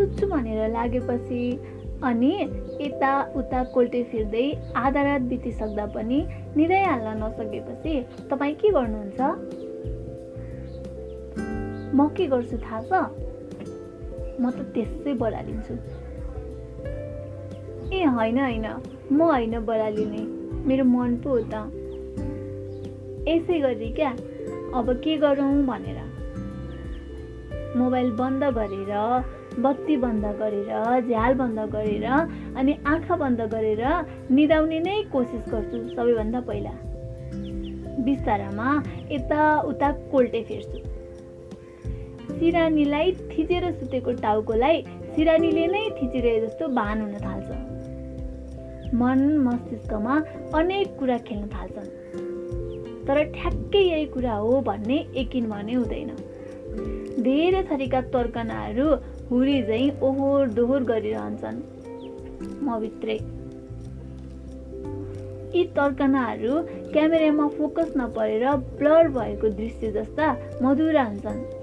भनेर लागेपछि अनि यता उता कोल्टे फिर्दै आधा रात बितिसक्दा पनि निरै हाल्न नसकेपछि तपाईँ के गर्नुहुन्छ? म के गर्छु थाहा छ? म त त्यसै बढालिन्छु। ए होइन होइन म होइन बढालिने। मेरो मन पो हो त। यसै गरी क्या? अब के गरौँ भनेर। मोबाइल बन्द गरेर बत्ती बन्द गरेर झ्याल बन्द गरेर अनि आँखा बन्द गरेर निदाउने नै कोसिस गर्छु सबैभन्दा पहिला। बिस्तारामा यताउता कोल्टे फेर्छु। सिरानीलाई थिचेर सुतेको टाउकोलाई सिरानीले नै थिचिरहे जस्तो भान हुन थाल्छ। मन मस्तिष्कमा अनेक कुरा खेल्न थाल्छन्। तर ठ्याक्कै यही कुरा हो भन्ने यकिन भने हुँदैन। धेरै थरीका तर्कनाहरू हुरी झैँ ओहोर दोहोर गरिरहन्छन्। म भित्रै यी तर्कनाहरू क्यामेरामा फोकस नपरेर ब्लर भएको दृश्य जस्ता मधुरा हुन्छन्।